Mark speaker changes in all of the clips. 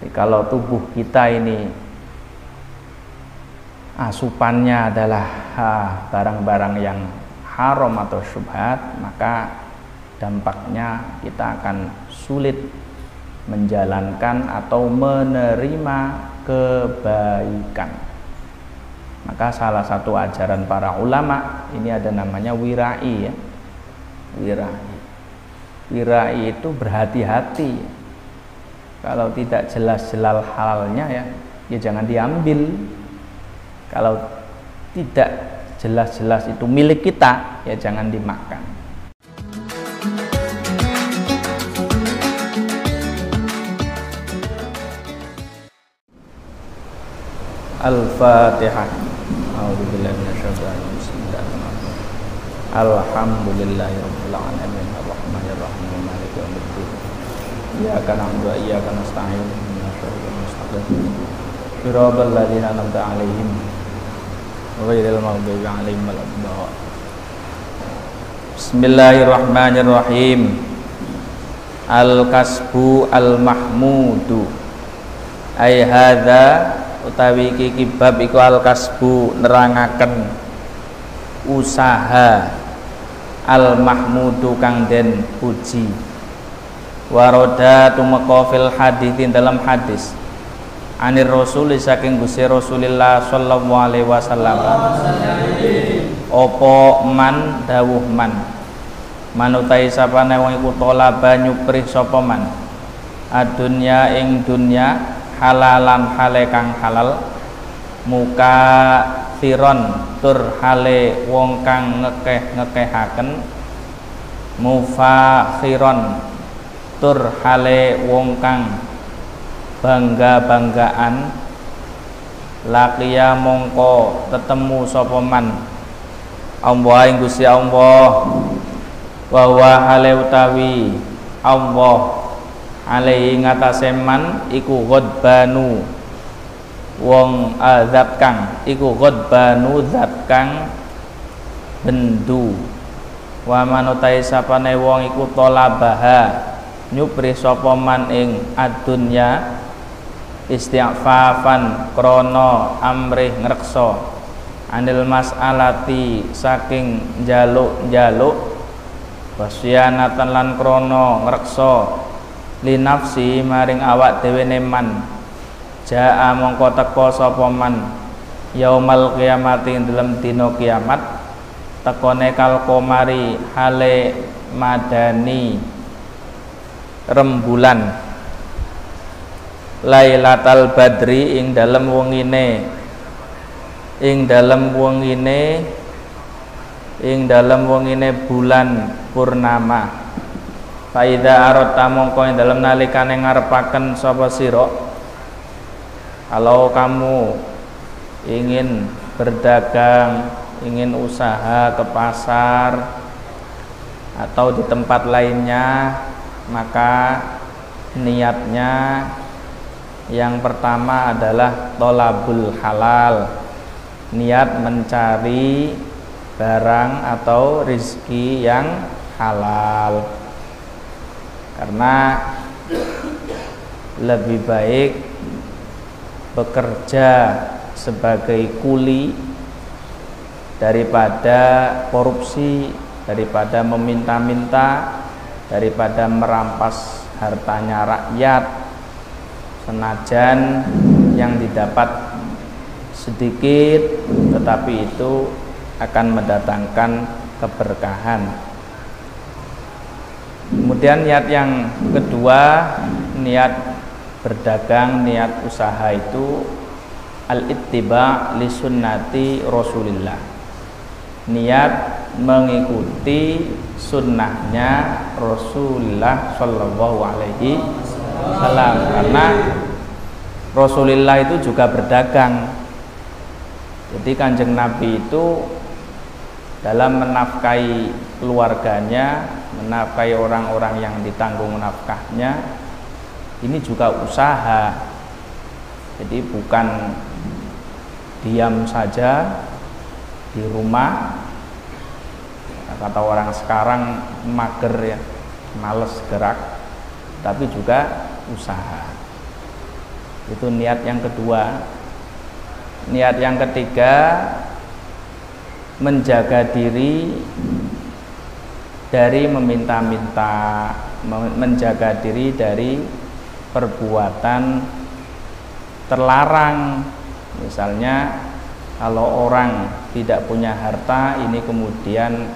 Speaker 1: Jadi kalau tubuh kita ini asupannya adalah barang-barang yang haram atau syubhat, maka dampaknya kita akan sulit menjalankan atau menerima kebaikan. Maka salah satu ajaran para ulama ini ada namanya wirai ya. Wirai. Wirai itu berhati-hati kalau tidak jelas-jelas halalnya ya ya jangan diambil. Kalau tidak jelas-jelas itu milik kita ya jangan dimakan. Al-Fatihah. Alamin. Arrahmanirrahim Iyyaka na'budu wa iyyaka nasta'in ihdinas siratal mustaqim Siratal ladzina an'amta 'alaihim ghairil maghdubi 'alaihim waladdallin Bismillahirrahmanirrahim. Al-kasbu al-mahmudu. Ai hadza utawi iki kibab iku al-kasbu nerangaken usaha al-mahmudu kang den puji waroda tumeka fil hadis dalam hadis. Anir rasul saking Gusti Rasulillah sallallahu alaihi wasallam. Opo man dawuh man? Manutai sapane wong iku tolaba nyuprih sapa man? Adunya ing dunya halalan hale kang halal. Muka firon tur hale wong kang ngekeh ngekehaken mufakhiron tur hale wong kang. Bangga-banggaan. Laqiya mongko ketemu sapa man? Allah ing Gusti Allah. Wa hale utawi Allah alaihi ngatasé man iku ghadbanu. Wong azab kang iku ghadbanu zat kang bendu. Wa manutai sapane wong iku tolabaha nyupri sapa man ing adunya istighfafan krana amrih ngreksa. Anil mas'alati saking jaluk-jaluk wasyanatan lan krana ngreksa. Li nafsi maring awak dhewe man. Jaa mongko teka sapa man. Yaumal kiamati dalam dina kiamat tekone kal komari hale madani rembulan. Lailatul Badri ing dalem wengine. Ing dalem wengine. Ing dalem wengine bulan purnama. Faida arot tamongko ing dalem nalikane ngarepaken sapa sira? Kalau kamu ingin berdagang ingin usaha ke pasar atau di tempat lainnya maka niatnya yang pertama adalah tolabul halal. Niat mencari barang atau rizki yang halal. Karena lebih baik bekerja sebagai kuli daripada korupsi daripada meminta-minta daripada merampas hartanya rakyat senajan yang didapat sedikit tetapi itu akan mendatangkan keberkahan. Kemudian niat yang kedua niat berdagang niat usaha itu al-ittiba li sunnati rasulillah niat mengikuti sunnahnya Rasulullah Shallallahu Alaihi Wasallam. Karena Rasulullah itu juga berdagang. Jadi kanjeng Nabi itu dalam menafkahi keluarganya menafkahi orang-orang yang ditanggung nafkahnya ini juga usaha. Jadi bukan diam saja di rumah. Kata orang sekarang mager ya males gerak tapi juga usaha. Itu niat yang kedua. Niat yang ketiga menjaga diri dari meminta-minta menjaga diri dari perbuatan terlarang. Misalnya kalau orang tidak punya harta ini kemudian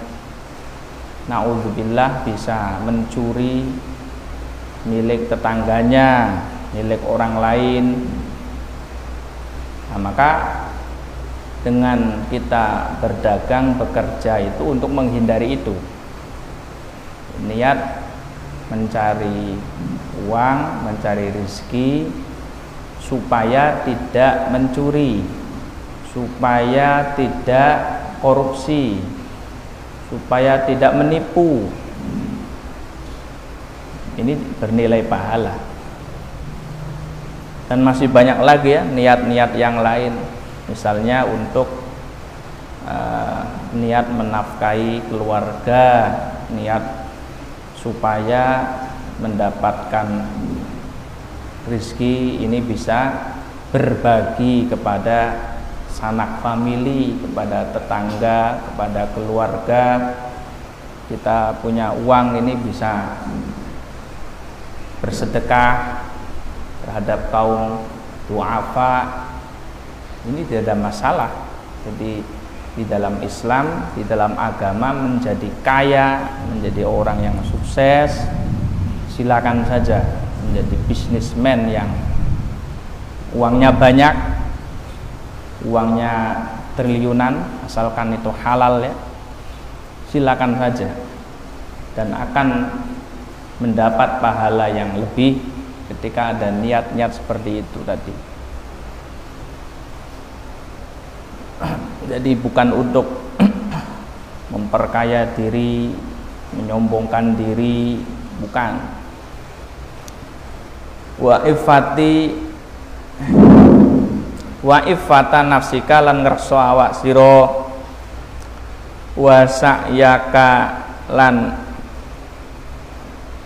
Speaker 1: naudzubillah bisa mencuri milik tetangganya milik orang lain. Nah, maka dengan kita berdagang bekerja itu untuk menghindari itu. Niat mencari uang mencari rezeki supaya tidak mencuri supaya tidak korupsi. Supaya tidak menipu. Ini bernilai pahala. Dan masih banyak lagi ya niat-niat yang lain. Misalnya untuk uh, niat menafkahi keluarga niat supaya mendapatkan rizki ini bisa berbagi kepada sanak famili kepada tetangga kepada keluarga. Kita punya uang ini bisa bersedekah terhadap kaum duafa. Ini tidak ada masalah. Jadi di dalam Islam di dalam agama menjadi kaya menjadi orang yang sukses silakan saja menjadi bisnismen yang uangnya banyak uangnya triliunan asalkan itu halal ya silakan saja dan akan mendapat pahala yang lebih ketika ada niat-niat seperti itu tadi. Jadi bukan untuk memperkaya diri, menyombongkan diri, bukan. Wa ifati wa ifata nafsika lan ngerso awak sira. Wa sa'yaka lan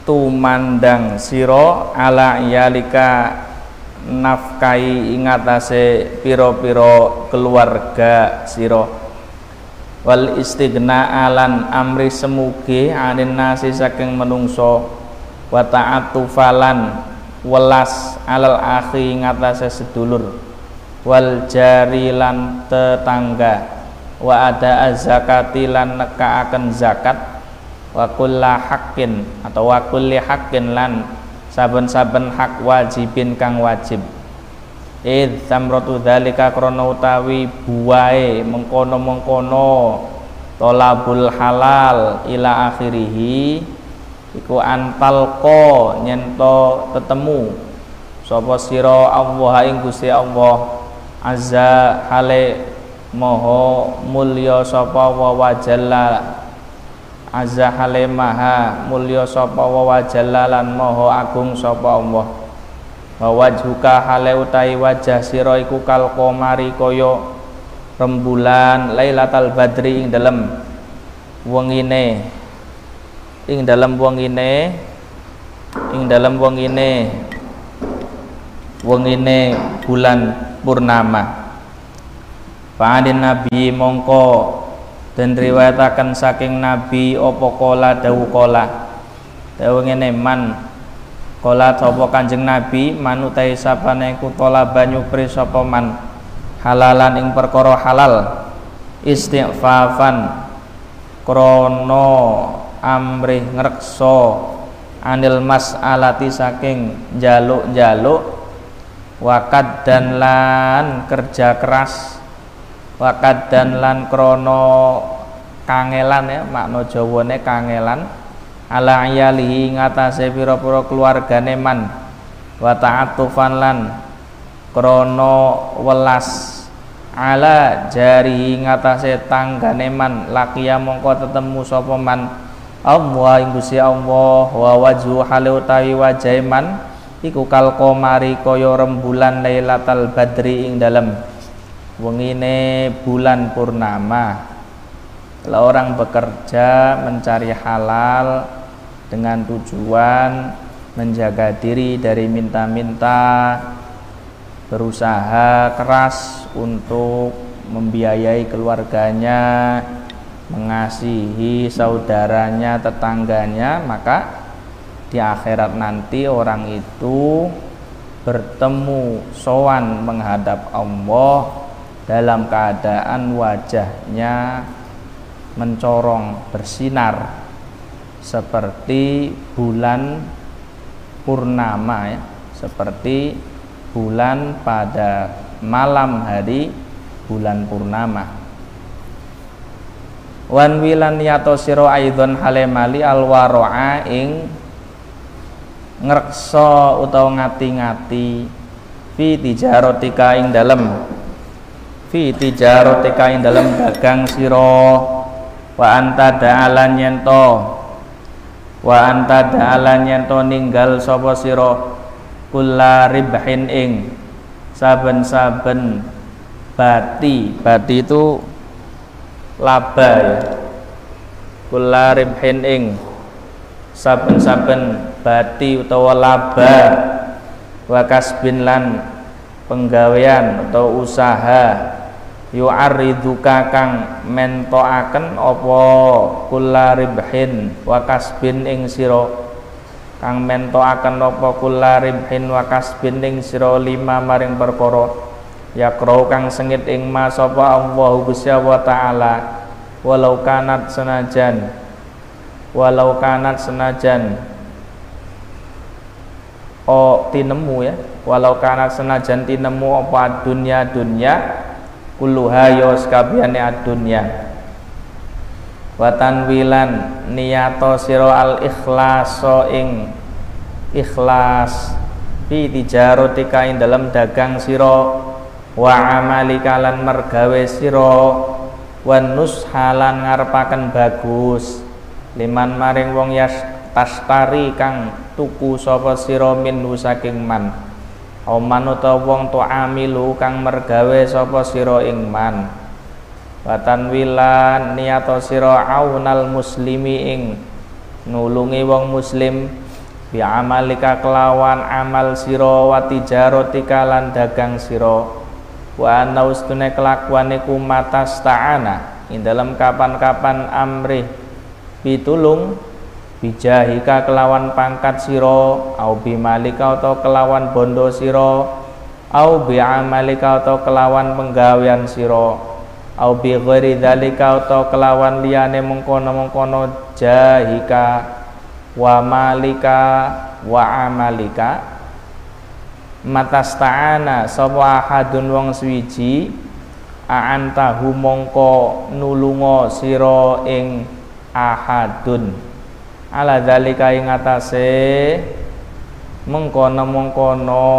Speaker 1: tumandang siro ala iyalika nafkai ingatase piro-piro keluarga siro wal istighna alan amri semuge anin nasi saking menungso. Wa ta'atufalan welas alal akhi ingatase sedulur wal jarilan tetangga. Wa ada azakati lan nekaaken zakat. Wa kulla haqqin atau wa kulli haqqin lan saben-saben hak wajibin kang wajib. Id samratu dzalika krana utawi buahe mengkono-mengkono tolabul halal ila akhirih iku antalqa nyento tetemu. Sapa sira Allah ing Gusti Allah azza hale moho mulya sapa wa wajalla. Azza halemaha mulya sapa wa wajallalan maha agung sapa Allah. Wa hale utai wajah sira iku kal qamari kaya rembulan lailatal badri ing dalem wengine. Ing dalem wengine. Ing dalem wengine. Wengine bulan purnama. Fa'adin Nabi mongko. Dan riwayatakan saking Nabi opo kola dawu kola? Dawu ngene man. Kola sapa kanjeng Nabi manutai sapane kutola banyu pri halalan ing perkara halal. Istighfafan. Krono amrih ngrekso anil mas'alati saking jaluk-jaluk wakad dan lan kerja keras. Wakad dan lan krono kangelan ya makna jawane kangelan. Ala ayalihi ngatasé pira-pira keluargane man. Wa ta'atufan lan krono welas. Ala jari ngatasé tanggane man. Lakiya mongko tetemu sapa man? Allah ing Gusti Allah wa wajhu hale utawi wajahe man iku kal qamari kaya rembulan lailatal badri ing dalem. Wengine bulan purnama. Kalau orang bekerja mencari halal dengan tujuan menjaga diri dari minta-minta berusaha keras untuk membiayai keluarganya mengasihi saudaranya, tetangganya, maka di akhirat nanti orang itu bertemu sowan menghadap Allah dalam keadaan wajahnya mencorong bersinar seperti bulan purnama ya seperti bulan pada malam hari bulan purnama. Wan wilan yato siro aidon halemali alwaroa ing ngrekso utawa ngati-ngati fi tijarotika ing dalem. Fi tijarotika ing dalem dagang siro wa anta da'alan yento wa anta da'alan yento ninggal sapa siro kula ribhin ing saben-saben bati. Bati itu laba ya. Kula ribhin ing saben-saben bati utawa laba wa kasbin lan penggawean atau usaha yu'ariduka kang mentoaken apa kula ribhin wa kasbin ing sira. Kang mentoaken apa kula ribhin wa kasbin ing sira lima maring perkara yakrau kang sengit ing ma sapa Allah Gusti wa taala walau kanat senajan walau kanat senajan. Oh tinemu ya. Walau kanat senajan tinemu apa dunya dunya kulluha ya sakabehane dunya wa tanwilan niyato sira al ikhlaso ing ikhlas fi tijarotika ing dalam dagang sira wa amalika lan mergawe sira wan nushalan ngarepaken bagus liman maring wong yas tastari kang tuku sapa sira minhu saking man. Oman utawa wong to amilu kang mergawe sapa sira ing man. Watan wilan niyato sira aunal muslimi ing nulungi wong muslim bi amalika kelawan amal sira wa tijarotika lan dagang sira. Wa anna ustune kelakuan iku matasta'ana ing dalam kapan-kapan amrih pitulung bijahika kelawan pangkat siro au bimalika atau kelawan bondo siro au bi'amalika atau kelawan penggawean siro au bi ghairi dzalika atau kelawan liyane mengkono-mengkono jahika wa malika wa amalika. Matasta'ana sapa ahadun wong suwiji a'antahu mongko nulunga sira ing ahadun. Ala dzalika ing atase mengkono-mengkono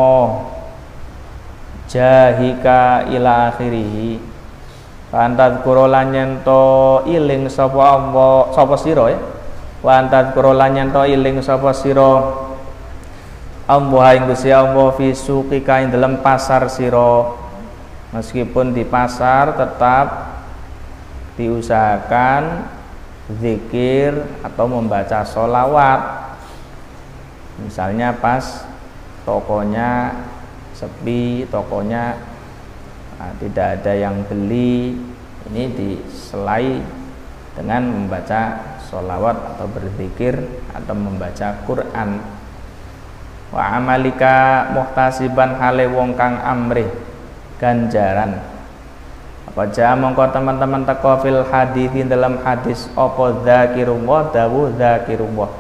Speaker 1: jahika ila akhirih. Pantat kurolan nyento iling sapa Allah sapa sira ya. Pantat kurolan nyento iling sapa sira. Allah ing Gusti Allah fi suqika ing dalam pasar siro meskipun di pasar tetap diusahakan zikir atau membaca solawat misalnya pas tokonya sepi tokonya nah, tidak ada yang beli ini diselai dengan membaca solawat atau berzikir atau membaca Quran. Wa amalika muhtasiban hale wong kang amrih ganjaran apa jaa mongko teman-teman teko fil hadis dalam hadis apa zakirullah dawu zakirullah.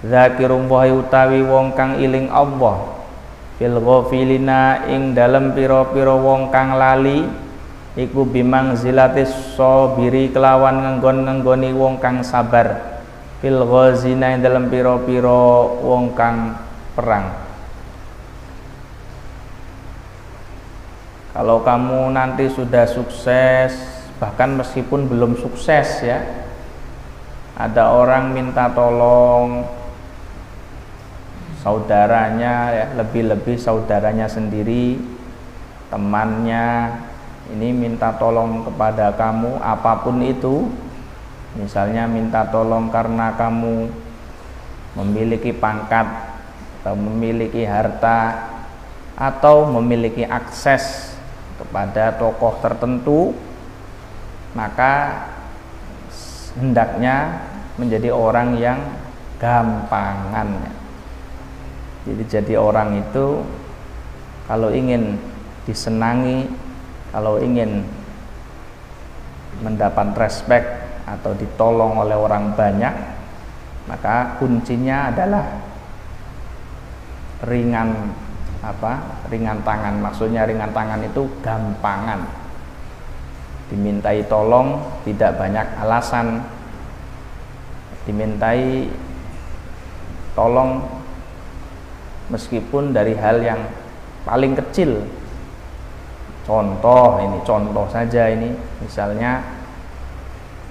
Speaker 1: Zakirullah utawi wong kang iling Allah. Fil ghafilina ing dalam piro-piro wong kang lali iku bimang zilatis sobiri kelawan ngenggon ngenggoni wong kang sabar. Fil ghazina ing dalam piro-piro wong kang perang. Kalau kamu nanti sudah sukses, bahkan meskipun belum sukses ya, ada orang minta tolong saudaranya ya, lebih-lebih saudaranya sendiri, temannya ini minta tolong kepada kamu apa pun itu. Misalnya minta tolong karena kamu memiliki pangkat atau memiliki harta atau memiliki akses kepada tokoh tertentu maka hendaknya menjadi orang yang gampangan. Jadi jadi orang itu kalau ingin disenangi kalau ingin mendapat respect atau ditolong oleh orang banyak maka kuncinya adalah ringan apa ringan tangan. Maksudnya ringan tangan itu gampangan. Dimintai tolong tidak banyak alasan. Dimintai tolong meskipun dari hal yang paling kecil. Contoh ini contoh saja ini. Misalnya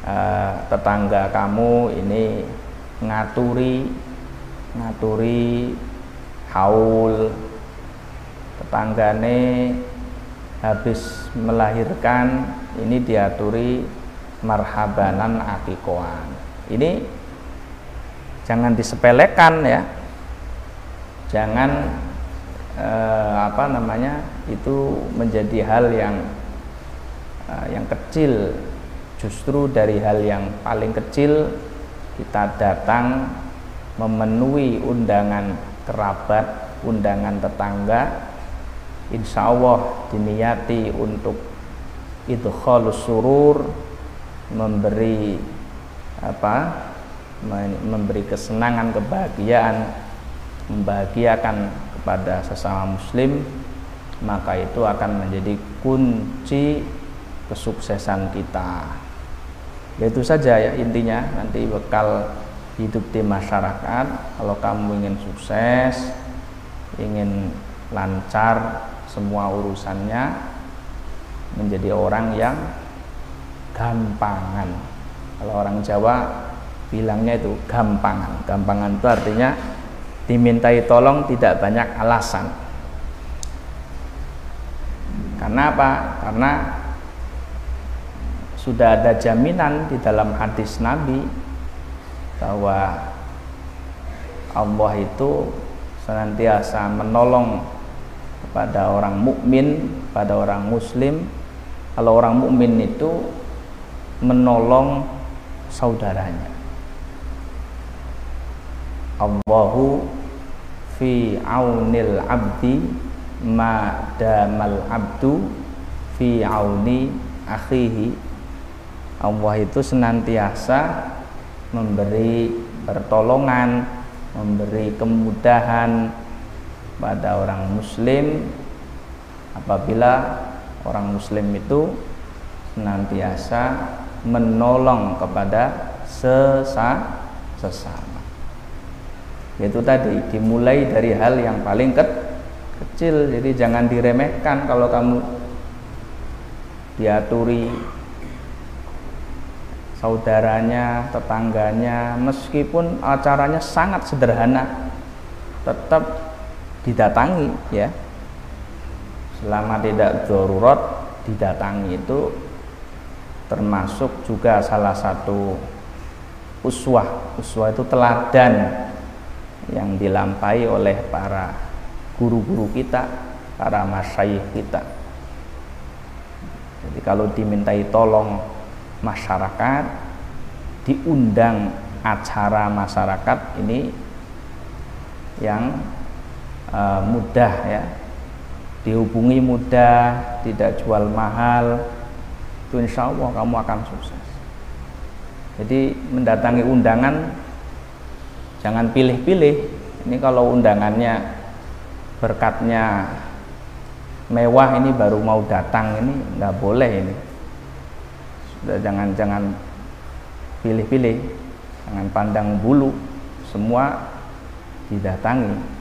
Speaker 1: uh, tetangga kamu ini ngaturi ngaturi haul tetanggane habis melahirkan ini diaturi marhabanan akikoan ini jangan disepelekan ya. Jangan eh, apa namanya itu menjadi hal yang eh, yang kecil. Justru dari hal yang paling kecil kita datang memenuhi undangan kerabat undangan tetangga insya Allah diniati untuk itu surur memberi apa memberi kesenangan kebahagiaan membahagiakan kepada sesama muslim maka itu akan menjadi kunci kesuksesan kita. Itu saja ya intinya. Nanti bekal hidup di masyarakat. Kalau kamu ingin sukses ingin lancar semua urusannya menjadi orang yang gampangan. Kalau orang Jawa bilangnya itu gampangan. Gampangan itu artinya dimintai tolong tidak banyak alasan. Karena apa? karena sudah ada jaminan di dalam hadis Nabi bahwa Allah itu senantiasa menolong kepada orang mukmin, pada orang muslim. Kalau orang mukmin itu menolong saudaranya. Allahu fi aunil abdi ma damal abdu fi auni akhihi Allah itu senantiasa memberi pertolongan memberi kemudahan pada orang muslim apabila orang muslim itu senantiasa menolong kepada sesa sesama. Itu tadi dimulai dari hal yang paling ke kecil. Jadi jangan diremehkan kalau kamu diaturi saudaranya, tetangganya, meskipun acaranya sangat sederhana, tetap didatangi ya. Selama tidak darurat didatangi itu termasuk juga salah satu uswah. Uswah itu teladan yang dilampai oleh para guru-guru kita, para masyayikh kita. Jadi kalau dimintai tolong masyarakat, diundang acara masyarakat ini yang uh, mudah ya, dihubungi mudah, tidak jual mahal, itu insya Allah kamu akan sukses. Jadi mendatangi undangan jangan pilih-pilih. Ini kalau undangannya berkatnya mewah ini baru mau datang ini nggak boleh ini sudah jangan jangan pilih-pilih jangan pandang bulu semua didatangi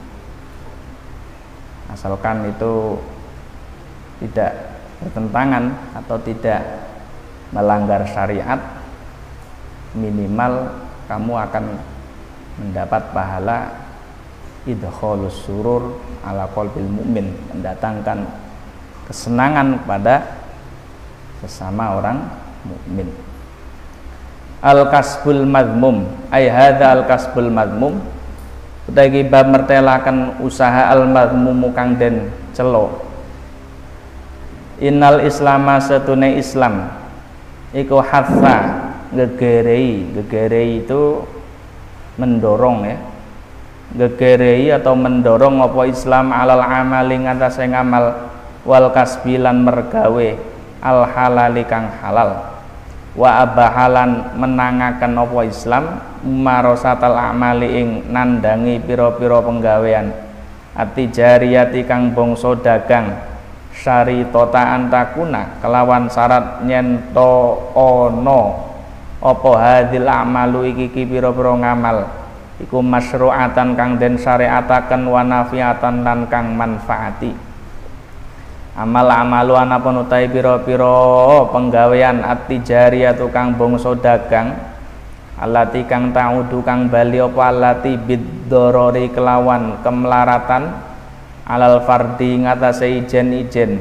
Speaker 1: asalkan itu tidak bertentangan atau tidak melanggar syariat minimal kamu akan mendapat pahala idkhalus surur ala qalbil mu'min mendatangkan kesenangan pada sesama orang mukmin. Al kasbul madmum. Ay hadza al kasbul madmum utawi bab mertelaken usaha al madmumu kang den celo. Innal islama setune Islam. Iku hatha gegerei gegerei itu mendorong ya. Gegerei atau mendorong apa Islam alal amali ngatasé ngamal wal kasbilan mergawe al halali halal. Wa abahalan menangaken apa Islam marosatal amali ing nandangi pira-pira penggawean. Ati jariyati kang bangsa dagang syari tota antakuna kelawan syarat nyento ono. Opo hadil amalu iki iki pira-pira ngamal? Iku masyru'atan kang den syariataken wa nafiatan kang manfaati. Amal amalu anapun utai pira-pira penggawean at-tijariyatu kang bangsa dagang alati kang ta'udu kang bali apa? Alati kelawan kemlaratan alal fardi ngatasé ijen-ijen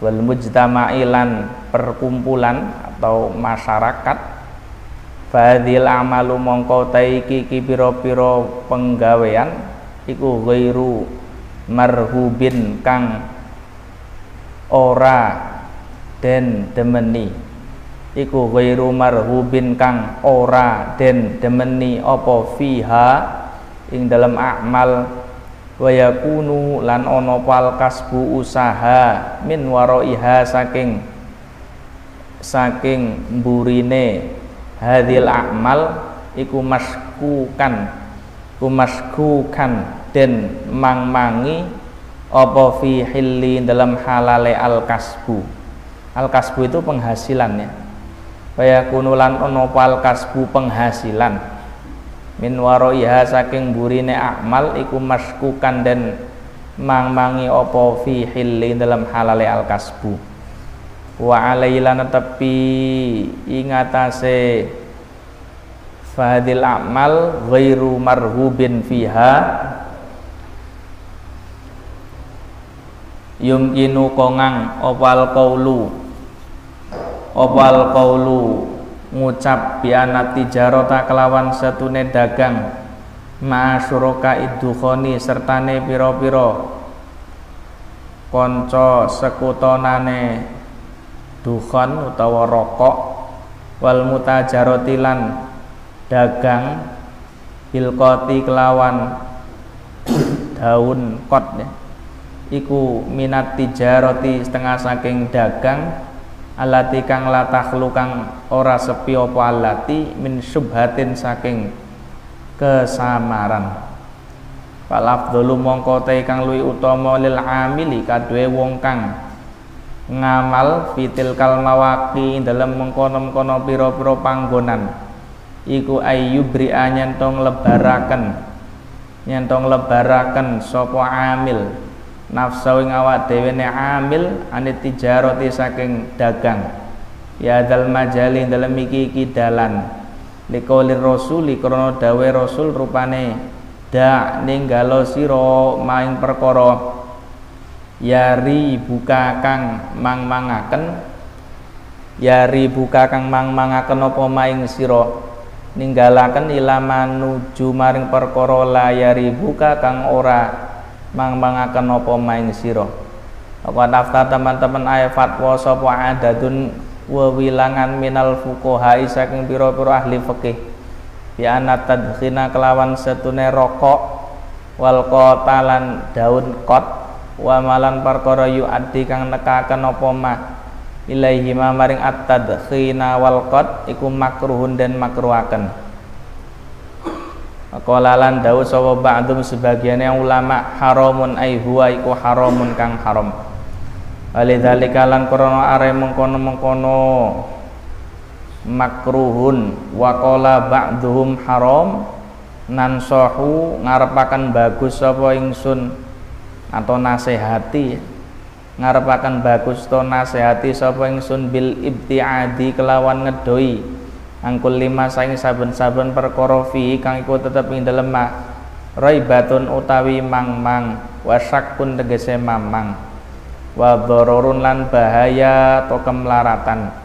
Speaker 1: wal mujtama'ilan perkumpulan atau masyarakat. Fadil amalu mongko taiki ki pira-pira penggawean iku ghairu marhubin kang ora den demeni iku ghairu marhubin kang ora den demeni apa fiha ing dalam amal. Wa yakunu lan ana pal kasbu usaha min waraiha saking saking burine hadil a'mal. Iku maskukan ku maskukan den mangmangi apa fi hilli dalam halale al kasbu. Al kasbu itu penghasilannya ya kunulan ono pal kasbu penghasilan. Min waroiha saking burine akmal iku maskukan dan mangmangi opo fi hilli dalam halale al kasbu. Wa alailana tepi ingatase fadil amal ghairu marhubin fiha. Yumkinu kongang opal kaulu opal kaulu ngucap biana tijarota kelawan setune dagang ma syuroka iddukhoni sertane piro-piro konco sekutonane dukhon utawa rokok wal mutajarotilan dagang bilkoti kelawan daun kot ya. iku minat tijaroti setengah saking dagang alati kang latahlu kang ora sepi apa alati min subhatin saking kesamaran. Falafdhulu mongko te kang luwi utama lil amili kadue wong kang ngamal fitil kal mawaki dalam mengkono-mengkono pira-pira panggonan. Iku ayyubri nyentong lebaraken nyentong lebaraken sapa amil nafsu ing awak ne amil anit tijarati saking dagang. Ya dal majali dalam iki iki dalan liqaulir rasuli krana dawe rasul rupane da ninggalo sira maing perkara. Yari buka kang mang-mangaken. Yari buka kang mang-mangaken apa maing sira? Ninggalaken ila manuju maring perkara layari buka kang ora mang-mangaken apa maing sira? Apa daftar teman-teman ayat fatwa sapa adadun wewilangan minal fuqaha saking pira-pira ahli fikih anna tadkhina kelawan setune rokok wal qatalan daun kot wa malan perkara yuaddi kang nekaken apa mah? Ilaihi maring at-tadkhina wal qat iku makruhun dan makruhaken Qalalan dawu sapa ba'dum sebagiannya ulama haramun ai huwa iku haramun kang haram. Walidzalika lan krana are mengkono-mengkono. Makruhun wa qala ba'dhum haram nan sohu ngarepaken bagus sapa ingsun atau nasihati. Ngarepaken bagus to nasihati sapa ingsun bil ibtiadi kelawan ngedoi angkul lima saing saben-saben perkara fi kang iku tetep ing dalem ma raibatun utawi mang-mang pun tegese mamang wa dhararun lan bahaya atau kemlaratan.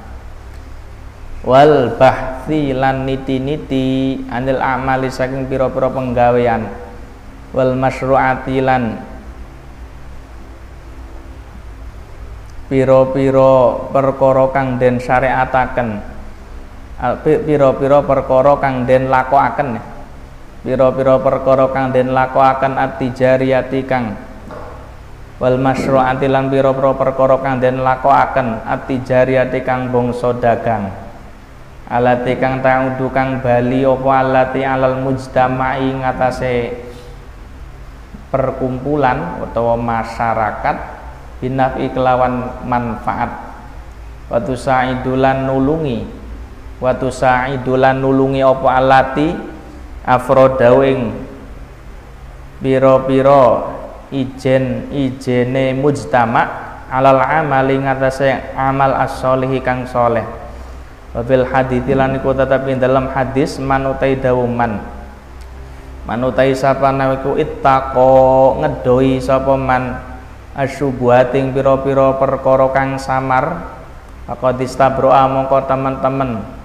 Speaker 1: Wal bahthi lan niti-niti anil amali saking pira-pira penggawean. Wal masyru'ati lan piro-piro perkara kang den syariataken piro-piro perkara kang den lakokaken piro-piro perkara kang den lakokaken at-tijariyati kang wal masyru'ati lan piro-piro perkara kang den lakokaken at-tijariyati kang bangsa dagang. Alati kang ta'udu kang bali apa alati alal mujtama'i ngatasé perkumpulan atau masyarakat binafi kelawan manfaat. Watu sa'idulan nulungi watu sa'idulan nulungi apa alati? Afrodawing piro-piro ijen ijene mujtama alal amali ngatasé amal as-solihi kang soleh wabil hadithi lan iku tetapi dalam hadis manutai dawuman. Manutai sapa nawiku ittaqo ngedoi sapa man. Asyubuhating piro-piro perkara kang samar. Faqad istabro'a mongko teman-teman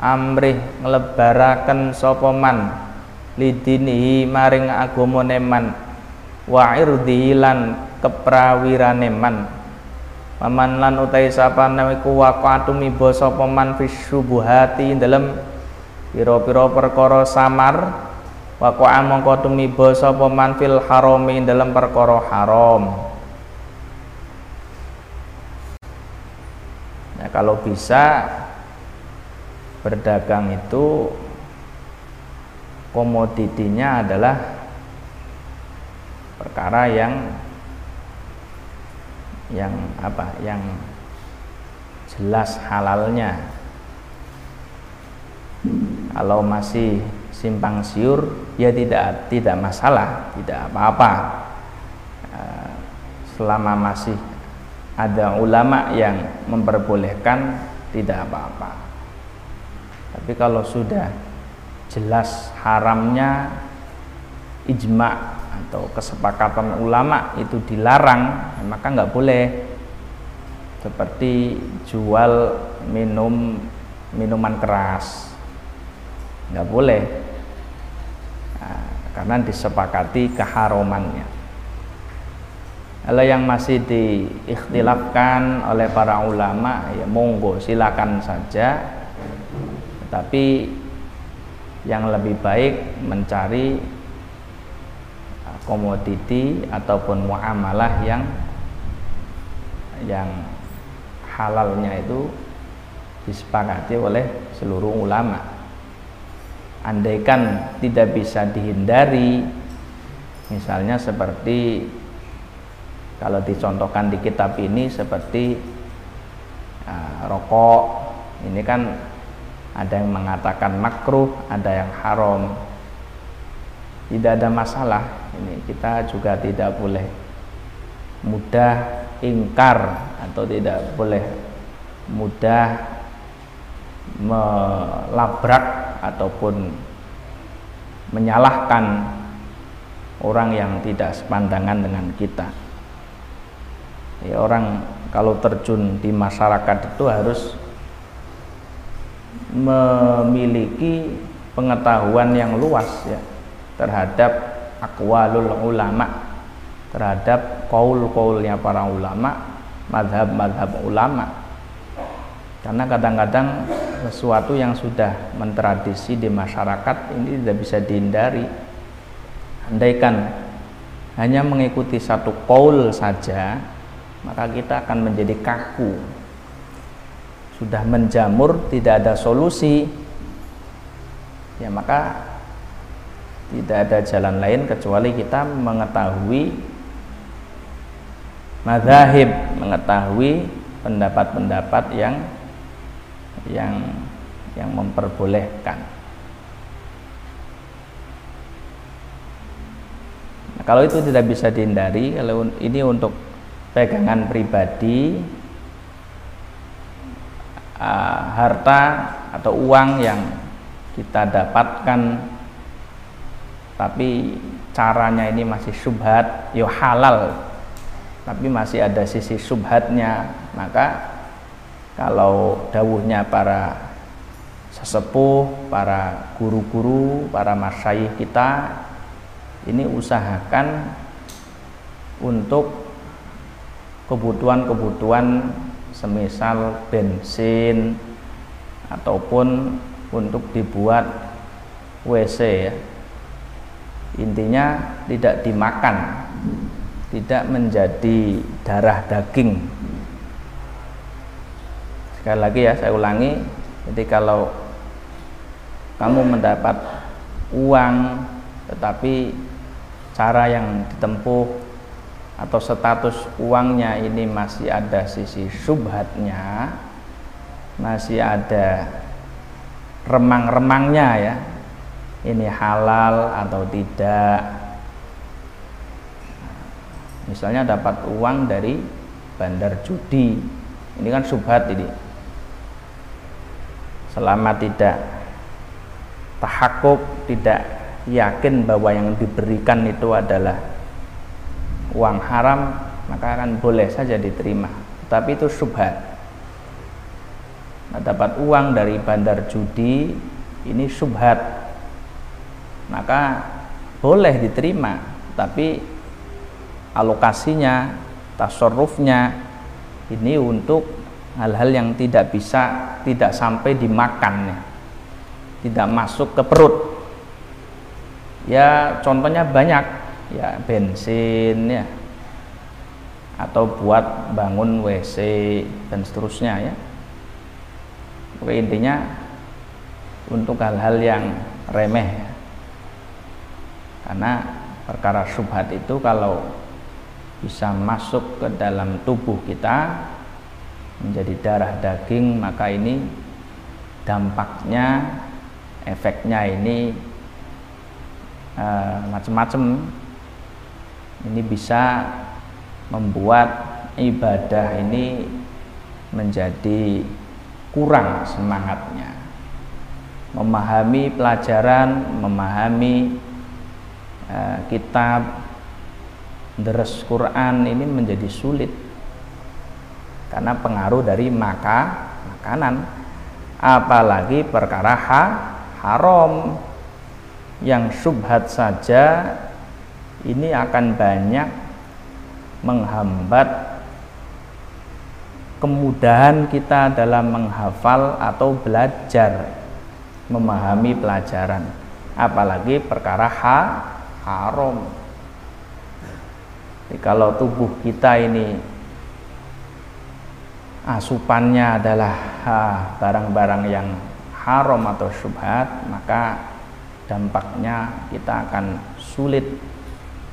Speaker 1: amrih nglebaraken sapa man? Lidinihi maring agamane man. Wa irdihi lan keprawirane man. Paman lan utai sapa iku waqatu mibo sapa man fis syubuhati dalam pira-pira perkara samar. Waqa mongko tumiba sapa man fil harami dalam perkara haram. Nah, kalau bisa berdagang itu komoditinya adalah perkara yang yang apa yang jelas halalnya. Kalau masih simpang siur ya tidak tidak masalah tidak apa-apa. Eh, selama masih ada ulama yang memperbolehkan tidak apa-apa tapi kalau sudah jelas haramnya ijma atau kesepakatan ulama itu dilarang maka nggak boleh. Seperti jual minum minuman keras. Nggak boleh. Nah, karena disepakati keharumannya. Kalau yang masih diikhtilafkan oleh para ulama ya monggo silakan saja tapi yang lebih baik mencari komoditi ataupun muamalah yang yang halalnya itu disepakati oleh seluruh ulama. Andaikan tidak bisa dihindari misalnya seperti kalau dicontohkan di kitab ini seperti uh, rokok ini kan ada yang mengatakan makruh, ada yang haram. Tidak ada masalah. Ini kita juga tidak boleh mudah ingkar atau tidak boleh mudah melabrak ataupun menyalahkan orang yang tidak sepandangan dengan kita. Ya, orang kalau terjun di masyarakat itu harus memiliki pengetahuan yang luas ya terhadap akwalul ulama terhadap kaul-kaulnya para ulama madhab-madhab ulama. Karena kadang-kadang sesuatu yang sudah mentradisi di masyarakat ini tidak bisa dihindari. Andaikan hanya mengikuti satu kaul saja maka kita akan menjadi kaku sudah menjamur tidak ada solusi. Ya maka tidak ada jalan lain kecuali kita mengetahui madhahib mengetahui pendapat-pendapat yang yang yang memperbolehkan. Nah, kalau itu tidak bisa dihindari kalau ini untuk pegangan pribadi uh, harta atau uang yang kita dapatkan tapi caranya ini masih subhat yo halal tapi masih ada sisi subhatnya. Maka kalau dawuhnya para sesepuh para guru-guru para masyayikh kita ini usahakan untuk kebutuhan-kebutuhan semisal bensin ataupun untuk dibuat WC ya. Intinya tidak dimakan, tidak menjadi darah daging. Sekali lagi ya, saya ulangi. Jadi kalau kamu mendapat uang tetapi cara yang ditempuh atau status uangnya ini masih ada sisi subhatnya masih ada remang-remangnya ya. Ini halal atau tidak? Misalnya dapat uang dari bandar judi. Ini kan subhat ini. Selama tidak tahakuk tidak yakin bahwa yang diberikan itu adalah uang haram maka akan boleh saja diterima. Tapi itu subhat. Nah, dapat uang dari bandar judi ini subhat. Maka boleh diterima tapi alokasinya tasarrufnya ini untuk hal-hal yang tidak bisa tidak sampai dimakan tidak masuk ke perut. Ya contohnya banyak ya bensin ya. Atau buat bangun WC dan seterusnya ya. Oke intinya untuk hal-hal yang remeh ya. karena perkara subhat itu kalau bisa masuk ke dalam tubuh kita menjadi darah daging maka ini dampaknya efeknya ini uh, macam-macam ini bisa membuat ibadah ini menjadi kurang semangatnya. Memahami pelajaran memahami uh, kitab deres Quran ini menjadi sulit karena pengaruh dari maka makanan. Apalagi perkara ha, haram yang subhat saja ini akan banyak menghambat kemudahan kita dalam menghafal atau belajar memahami pelajaran. Apalagi perkara ha, haram. Jadi kalau tubuh kita ini asupannya adalah barang-barang yang haram atau subhat maka dampaknya kita akan sulit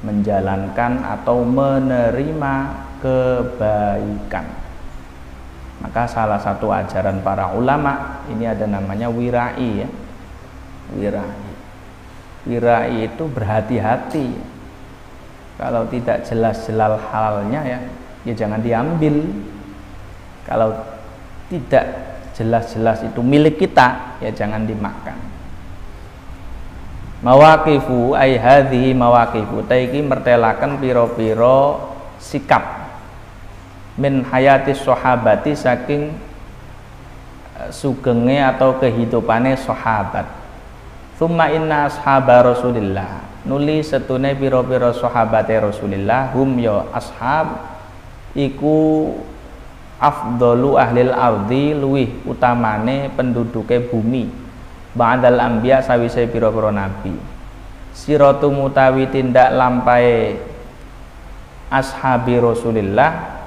Speaker 1: menjalankan atau menerima kebaikan. Maka salah satu ajaran para ulama ini ada namanya wirai ya. Wirai. Wirai itu berhati-hati. Kalau tidak jelas-jelas halalnya ya, ya jangan diambil. Kalau tidak jelas-jelas itu milik kita, ya jangan dimakan mawaqifu ai hadhihi mawaqifu. Taiki mertelakan piro-piro sikap. Min hayati sahabati saking eh, sugenge atau kehidupane sahabat. Thumma inna ashaba Rasulillah. Nuli setune piro-piro sahabate Rasulillah. Hum yo ya ashab iku afdalu ahlil ardi luwih utamane penduduke bumi ba'dal anbiya sawise pira-pira nabi. Siratu mutawi tindak lampai ashabi Rasulillah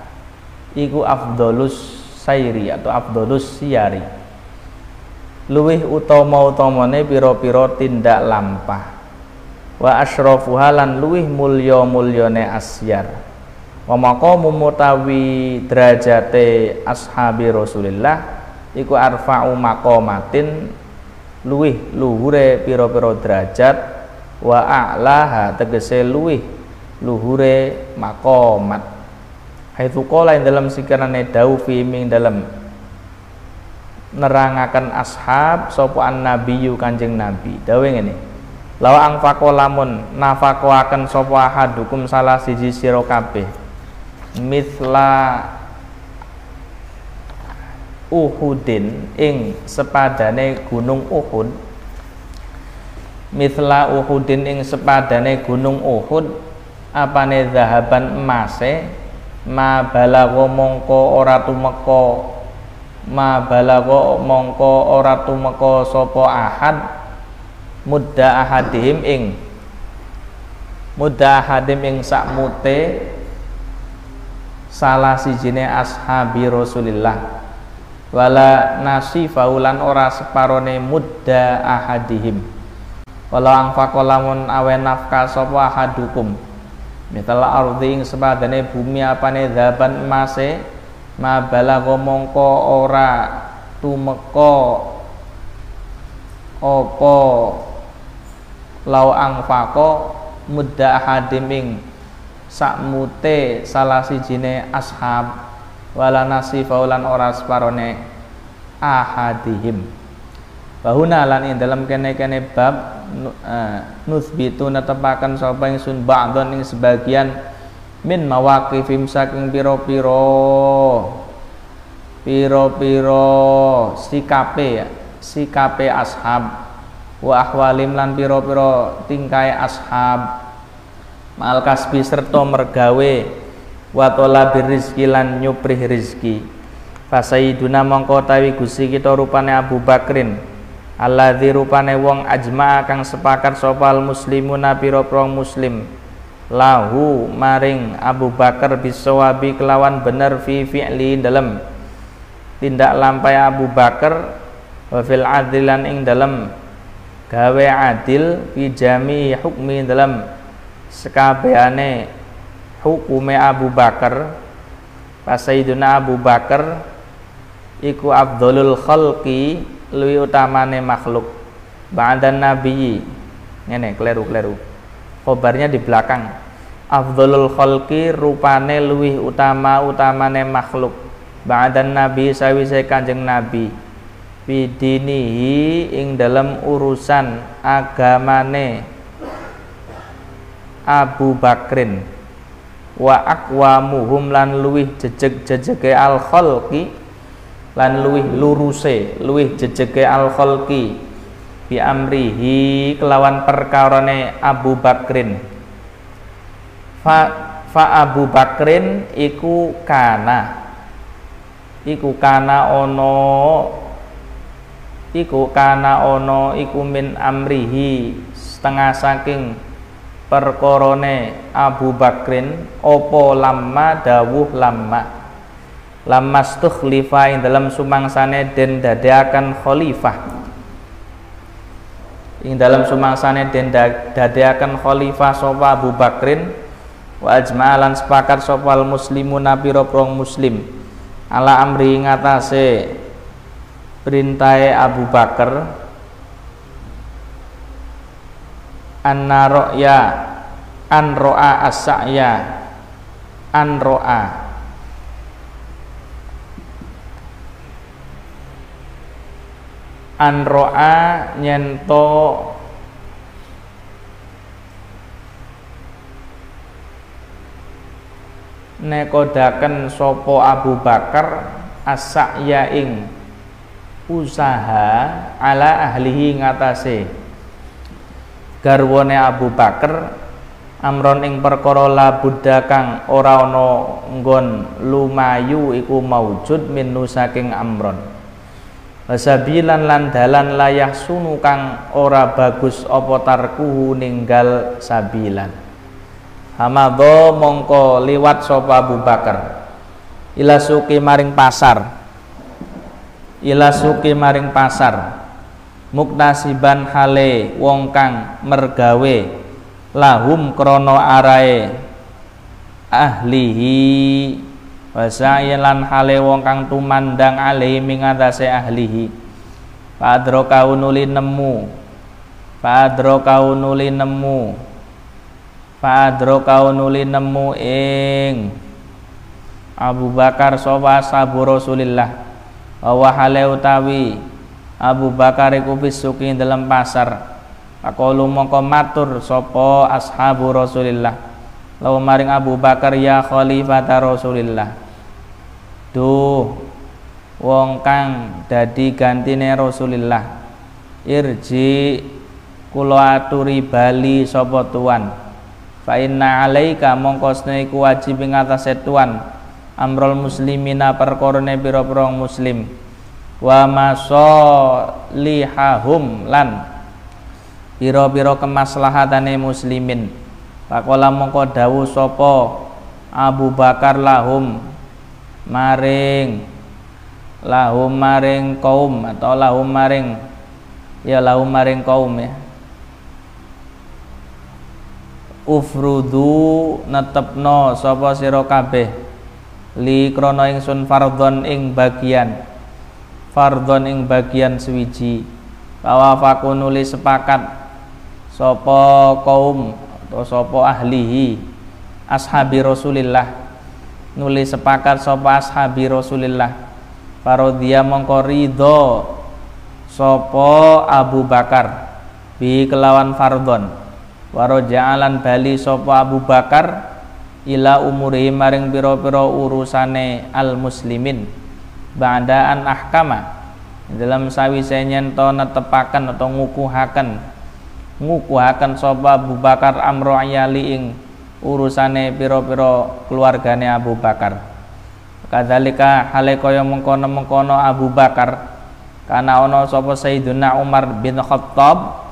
Speaker 1: iku afdolus sairi atau afdolus siyari. Luwih utama-utamane pira-pira tindak lampah. Wa asyrafuha lan luwih mulya-mulyane asyar. Wa maqamu mutawi derajate ashabi Rasulillah iku arfa'u maqamatin luwih luhure piro-piro derajat wa a'laha tegese luwih luhure makomat. Haitsu qala ing dalam sikirane dau fi ming dalam nerangaken ashab sapa annabiyyu kanjeng nabi. Dawe ngene lawa angfaqo lamun nafaqaken sapa ahadukum salah siji sira kabeh mithla Uhudin ing sepadane gunung Uhud. Mithla Uhudin ing sepadane gunung Uhud apane zahaban emase? Ma balago mongko ora tumeka. Ma balago mongko ora tumeka sapa ahad? Mudda ahadihim ing mudda ahadim ing sakmute salah sijine ashabi Rasulillah wala nasifaulan ora separone mudda ahadihim. Walau angfaqo lamun awe nafkah sapa ahadukum. Mital ardi ing sepadane bumi apane dhaban emase ma balagha mongko ora tumeka apa lau angfaqo mudda hadiming sakmute salah sijine ashab wala nasifaulan ora separone ahadihim. Bahuna lan ing dalam kene-kene bab uh, nuthbitu netepaken sapa ingsun ba'don ing sebagian min mawaqifim saking piro-piro piro-piro sikape ya sikape ashab wa ahwalim lan piro-piro tingkai ashab. Mal kasbi serta mergawe wa talabir rizki lan nyuprih rizki Fasaiduna mongko tawi gusi kita rupane Abu Bakrin alladzi rupane wong ajma kang sepakat sopal muslimuna pira-pira muslim. Lahu maring Abu Bakar bisawabi kelawan bener fi fi'li dalam tindak lampai Abu Bakar wa fil adilan ing dalam gawe adil fi jami hukmi dalam sekabehane hukume Abu Bakar pas Sayyidina Abu Bakar iku afdhalul khalqi luwi utamane makhluk. Ba'dan nabiyyi ngene kleru-kleru khobarnya di belakang. Afdhalul khalqi rupane luwih utama utamane makhluk. Ba'dan nabi sawise kanjeng nabi. Bidinihi ing dalam urusan agamane Abu Bakrin wa aqwamuhum lan luwih jejeg-jejege al khalqi lan luwih luruse luwih jejege al khalqi bi amrihi kelawan perkarane Abu Bakrin. Fa, fa Abu Bakrin iku kana. Iku kana ono iku kana ono iku min amrihi setengah saking perkorone Abu Bakrin opo lama dawuh lama lamas tukhlifa ing dalam sumangsane den dadakan khalifah. Ing dalam sumangsane den dadakan khalifah sapa Abu Bakrin wa ajma'alan sepakat sapa muslimuna pira-pira muslim. Ala amri ngatasé perintahe Abu Bakar anna ro'ya an ro'a as-sa'ya an ro'a. Anroa nyento. Nekodaken sopo Abu Bakar asak ing usaha ala ahlihi ngatase garwane Abu Bakar amron ing perkara la buddha kang ora ana nggon lumayu iku maujud min saking amron Wasabilan lan dalan layah sunu kang ora bagus apa tarkuhu ninggal sabilan. Hamadho mongko liwat sapa Abu Bakar. Ila suki maring pasar. Ila suki maring pasar. Muktasiban hale wong kang mergawe. Lahum krono arae. Ahlihi. Wasa'ilan hale wong kang tumandang alaihi mingatase ahlihi. Padro kau nuli nemu. Padro kau nuli nemu. Padro kau nuli nemu ing Abu Bakar sowa sabu Rasulillah. Wa hale utawi Abu Bakar iku bisuki dalam pasar. Pakolu mongko matur sopo ashabu Rasulillah? Lalu maring Abu Bakar ya khalifah Rasulillah. Duh wong kang dadi gantine Rasulillah irji kula aturi bali sapa tuan. Fa inna alaika mongko iku wajib ing atase tuan. Amrul muslimina perkorone pira-pira muslim wa masolihahum lan pira-pira kemaslahatane muslimin. Pakola mongko dawuh sapa Abu Bakar lahum maring lahum maring kaum atau lahum maring ya lahum maring kaum ya. Ufrudu netepno sapa sira kabeh li krana ingsun fardhon ing bagian fardhon ing bagian suwiji. Bahwa faku nulis sepakat sapa kaum atau sapa ahlihi ashabi Rasulillah. Nulis sepakat sapa ashabi Rasulillah. Parodia mongko ridho sapa Abu Bakar bi kelawan fardhon Waroja'alan bali sapa Abu Bakar ila umurihi maring pira-pira urusane al muslimin ba'daan ahkama. Dalam sawise nyento netepaken atau ngukuhaken. Ngukuhaken sapa Abu Bakar amro ayali ing urusane pira-pira keluargane Abu Bakar. Kadzalika hale kaya mengkono-mengkono Abu Bakar karena ono sapa Sayyidina Umar bin Khattab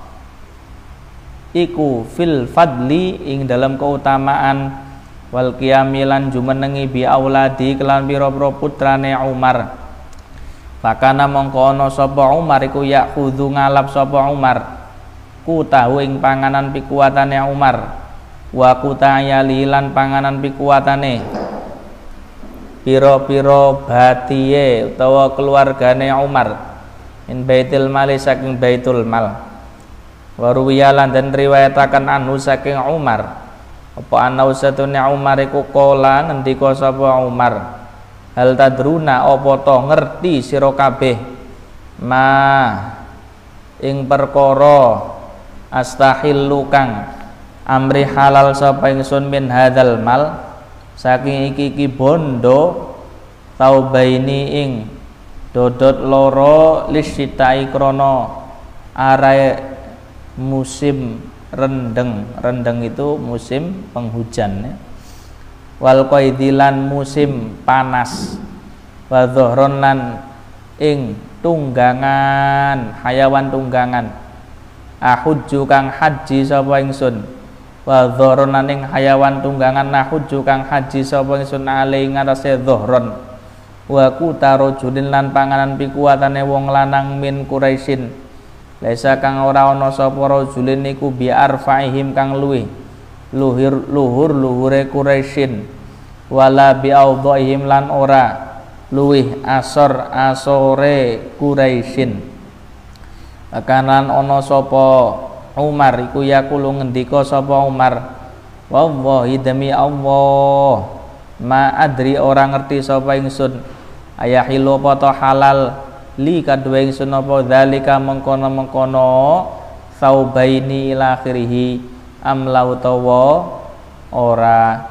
Speaker 1: iku fil fadli ing dalam keutamaan wal qiyamilan jumenengi bi auladi kelan pira-pira putrane Umar. Fakana mongko ana sapa Umar iku yakhudhu ngalap sapa Umar. Ku tahu ing panganan pikuatane Umar. Wa kutayali lan panganan pikuatane. Piro-piro batiye utawa keluargane Umar. In baitul mali saking baitul mal. Waruwiyalan dan riwayatakan anhu saking Umar apa ana usatune Umar iku kala ngendika sapa Umar? Hal tadruna apa to ngerti sira kabeh? Ma ing perkara astahillu kang amri halal sapa ingsun min hadzal mal? Saking iki iki bondo taubaini ing dodot loro lisitai krono arae musim rendeng. Rendeng itu musim penghujan ya. wal qaidilan musim panas. Wa lan ing tunggangan hayawan tunggangan. Ahujju kang haji sapa ingsun. Wa dhahron ing hayawan tunggangan ahujju kang haji sapa ingsun ale ngatasé dhahron wa kutaro julin lan panganan pikuatane wong lanang min Quraisyin Laisa kang ora ana sapa rajulin niku bi arfaihim kang luwih. Luhur luhur luhure Quraisyin. Wala bi audhaihim lan ora luwih asor asore Quraisyin. Akanan ana sapa Umar iku yakulu ngendika sapa Umar. Wallahi demi Allah ma adri orang ngerti sapa ingsun. Ayahilu apa halal li kadua ingsun apa dzalika mengkono-mengkono saubaini ila akhirih amlau tawa ora.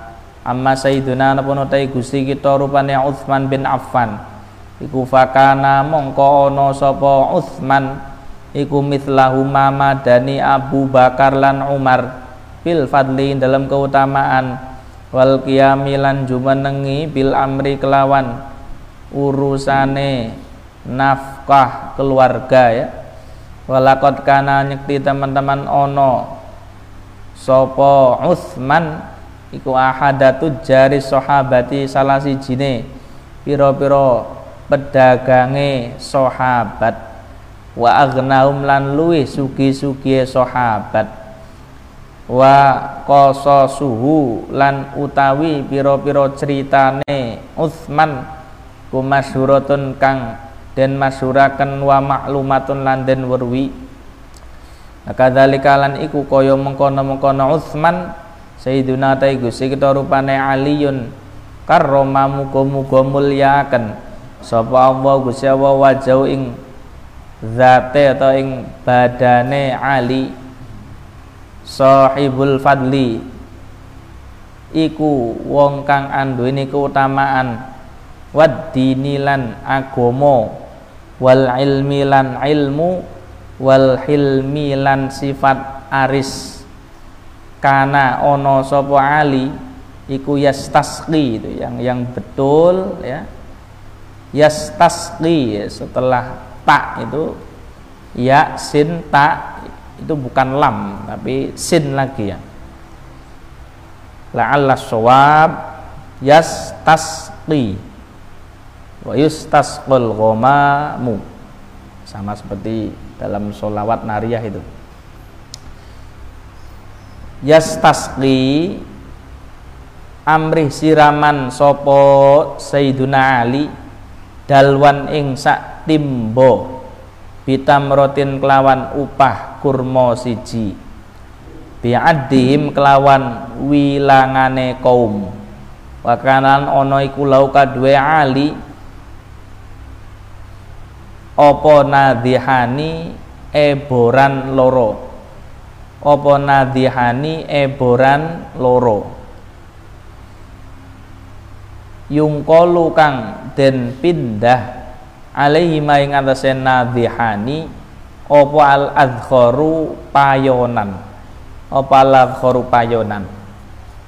Speaker 1: Amma sayyiduna napa utai Gusti kita rupane Utsman bin Affan. Iku fakana mongko ana sapa Utsman iku mithlahu mamadani Abu Bakar lan Umar fil fadli dalam keutamaan wal qiyamilan jumenengi bil amri kelawan urusane nafkah keluarga ya. Walakot kana nyekti teman-teman ono sopo Uthman iku ahadatu jari sahabati salah jine piro-piro pedagange sahabat. Wa agnaum lan luwih sugi-sugi sahabat. Wa suhu lan utawi piro-piro ceritane Uthman kumasyuratun kang dan masyurakan wa maklumatun lan den werwi. Kadzalika lan iku kaya mengkono-mengkono Utsman Sayyiduna ta Gusti kita rupane aliyun. Karroma muga-muga mulyakaken sapa Allah Gusti Allah wajau ing zate atau ing badane Ali sahibul fadli. Iku wong kang anduweni keutamaan wad dinilan agomo wal ilmi lan ilmu wal hilmi lan sifat aris. Kana ono sopo ali iku yastasqi itu yang yang betul ya. Yastasqi ya, setelah tak itu ya sin tak itu bukan lam tapi sin lagi ya. La'alla shawab yastasqi wa yustasqul ghamamu sama seperti dalam solawat nariyah itu. Yastasqi amrih siraman sopo Sayyiduna Ali dalwan ing sak timbo bitamrotin kelawan upah kurma siji. Bi'addihim kelawan wilangane kaum. Wakanan ono iku kadue ali opo nadhihani eboran loro? Opo nadhihani eboran loro? Yungkolu kang den pindah alaihi maing atase nadhihani apa al adkharu payonan? Apa al adkharu payonan?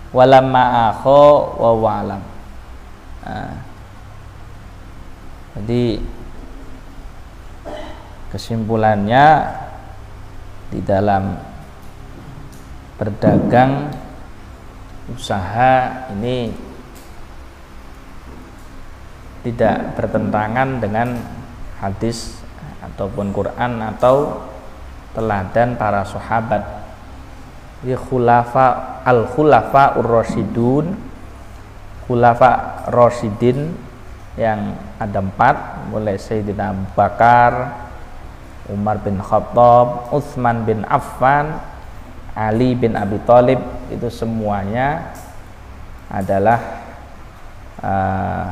Speaker 1: Walamma akho wa walam. Nah, jadi kesimpulannya di dalam berdagang usaha ini tidak bertentangan dengan hadis ataupun Quran atau teladan para sahabat. Di khulafa al khulafa ur rasyidun khulafa rasyidin yang ada empat mulai Sayyidina Abu Bakar Umar bin Khattab Utsman bin Affan Ali bin Abi Thalib itu semuanya adalah uh,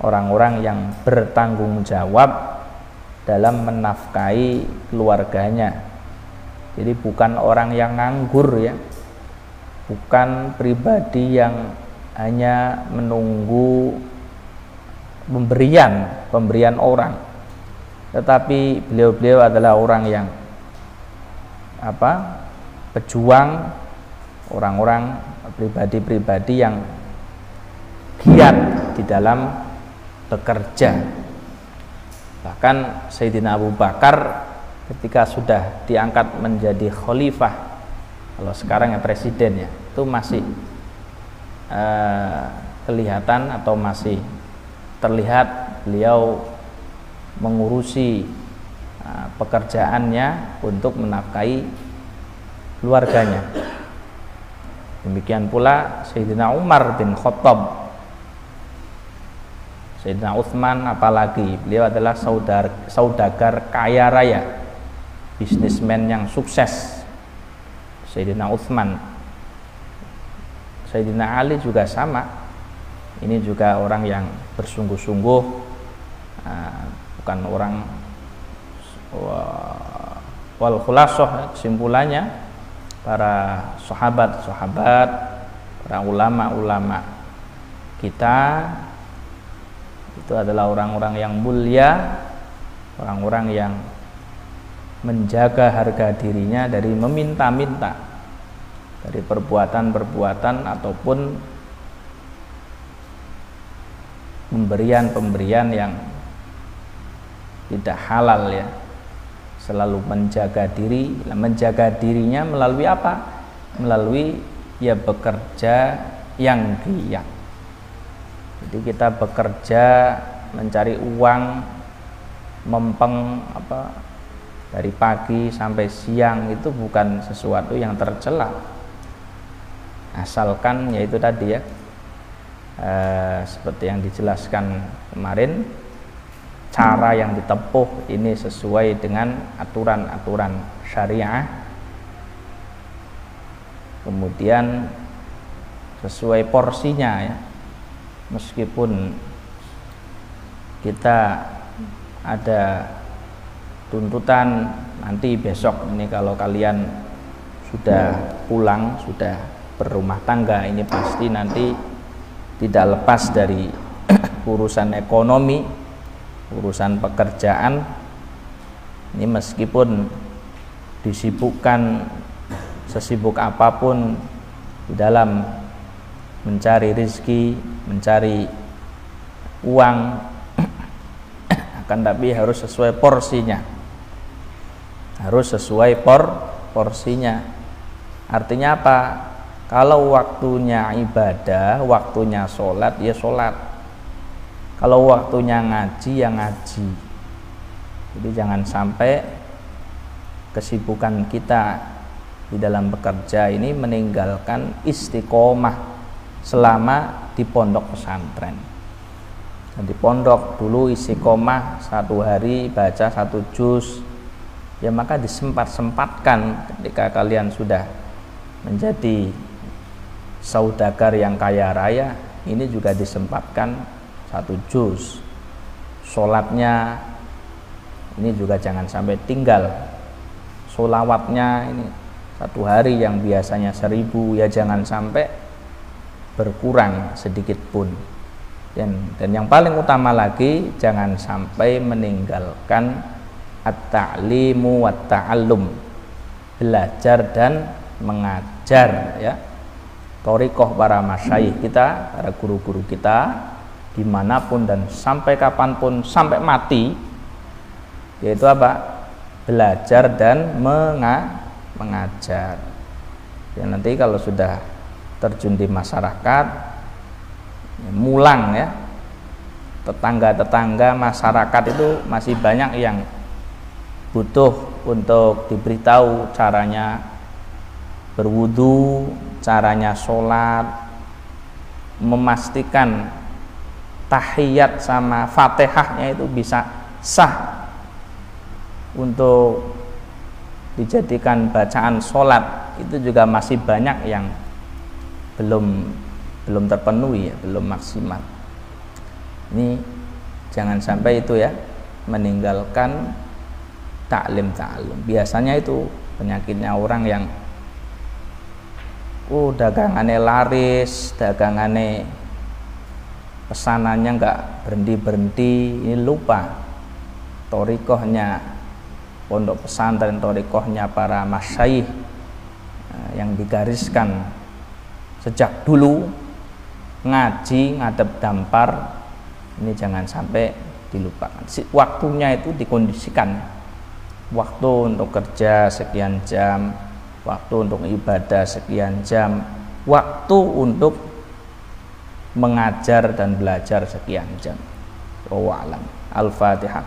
Speaker 1: orang-orang yang bertanggung jawab dalam menafkahi keluarganya. Jadi bukan orang yang nganggur ya. Bukan pribadi yang hanya menunggu pemberian, pemberian orang. Tetapi beliau-beliau adalah orang yang apa? pejuang orang-orang pribadi-pribadi yang giat di dalam bekerja bahkan Sayyidina Abu Bakar ketika sudah diangkat menjadi khalifah kalau sekarang ya presiden ya itu masih uh, kelihatan atau masih terlihat beliau mengurusi uh, pekerjaannya untuk menafkahi keluarganya. Demikian pula Sayyidina Umar bin Khattab Sayyidina Utsman apalagi. Beliau adalah saudar, saudagar kaya raya bisnismen yang sukses. Sayyidina Utsman Sayyidina Ali juga sama. Ini juga orang yang bersungguh-sungguh uh, bukan orang wal khulasoh kesimpulannya para sahabat-sahabat para ulama-ulama kita itu adalah orang-orang yang mulia orang-orang yang menjaga harga dirinya dari meminta-minta dari perbuatan-perbuatan ataupun pemberian-pemberian yang tidak halal ya. Selalu menjaga diri. Menjaga dirinya melalui apa? Melalui ya bekerja yang giat jadi kita bekerja mencari uang mempeng apa dari pagi sampai siang itu bukan sesuatu yang tercela. Asalkan yaitu tadi ya eh, seperti yang dijelaskan kemarin cara yang ditempuh ini sesuai dengan aturan-aturan syariah. Kemudian sesuai porsinya ya. Meskipun kita ada tuntutan nanti besok ini kalau kalian sudah pulang sudah berumah tangga ini pasti nanti tidak lepas dari urusan ekonomi urusan pekerjaan ini meskipun disibukkan sesibuk apa pun di dalam mencari rizki, mencari uang akan tapi harus sesuai porsinya. Harus sesuai por porsinya. Artinya apa? Kalau waktunya ibadah waktunya sholat ya sholat kalau waktunya ngaji ya ngaji. Jadi jangan sampai kesibukan kita di dalam bekerja ini meninggalkan istiqomah selama di pondok pesantren. Dan di pondok dulu istiqomah satu hari baca satu juz. Ya maka disempat-sempatkan ketika kalian sudah menjadi saudagar yang kaya raya ini juga disempatkan satu juz. Sholatnya ini juga jangan sampai tinggal. Solawatnya ini satu hari yang biasanya seribu ya jangan sampai berkurang sedikit pun. Dan dan yang paling utama lagi jangan sampai meninggalkan at-ta'limu wa ta'allum belajar dan mengajar ya. Torikoh para masyayikh kita para guru-guru kita di mana pun dan sampai kapan pun sampai mati yaitu apa? Belajar dan menga mengajar. Ya nanti kalau sudah terjun di masyarakat ya, mulang ya. Tetangga-tetangga masyarakat itu masih banyak yang butuh untuk diberitahu caranya berwudu, caranya sholat, memastikan tahiyat sama fatihahnya itu bisa sah untuk dijadikan bacaan sholat itu juga masih banyak yang belum belum terpenuhi ya, belum maksimal. Ini jangan sampai itu ya meninggalkan taklim ta'alum. Biasanya itu penyakitnya orang yang uh dagangannya laris, dagangannya pesanannya nggak berhenti berhenti, ini lupa torikohnya pondok pesantren torikohnya para masyayikh eh, yang digariskan sejak dulu ngaji ngadep dampar ini jangan sampai dilupakan. Waktunya itu dikondisikan. Waktu untuk kerja sekian jam, waktu untuk ibadah sekian jam, waktu untuk mengajar dan belajar sekian jam. Allahu alam. Al-Fatihah.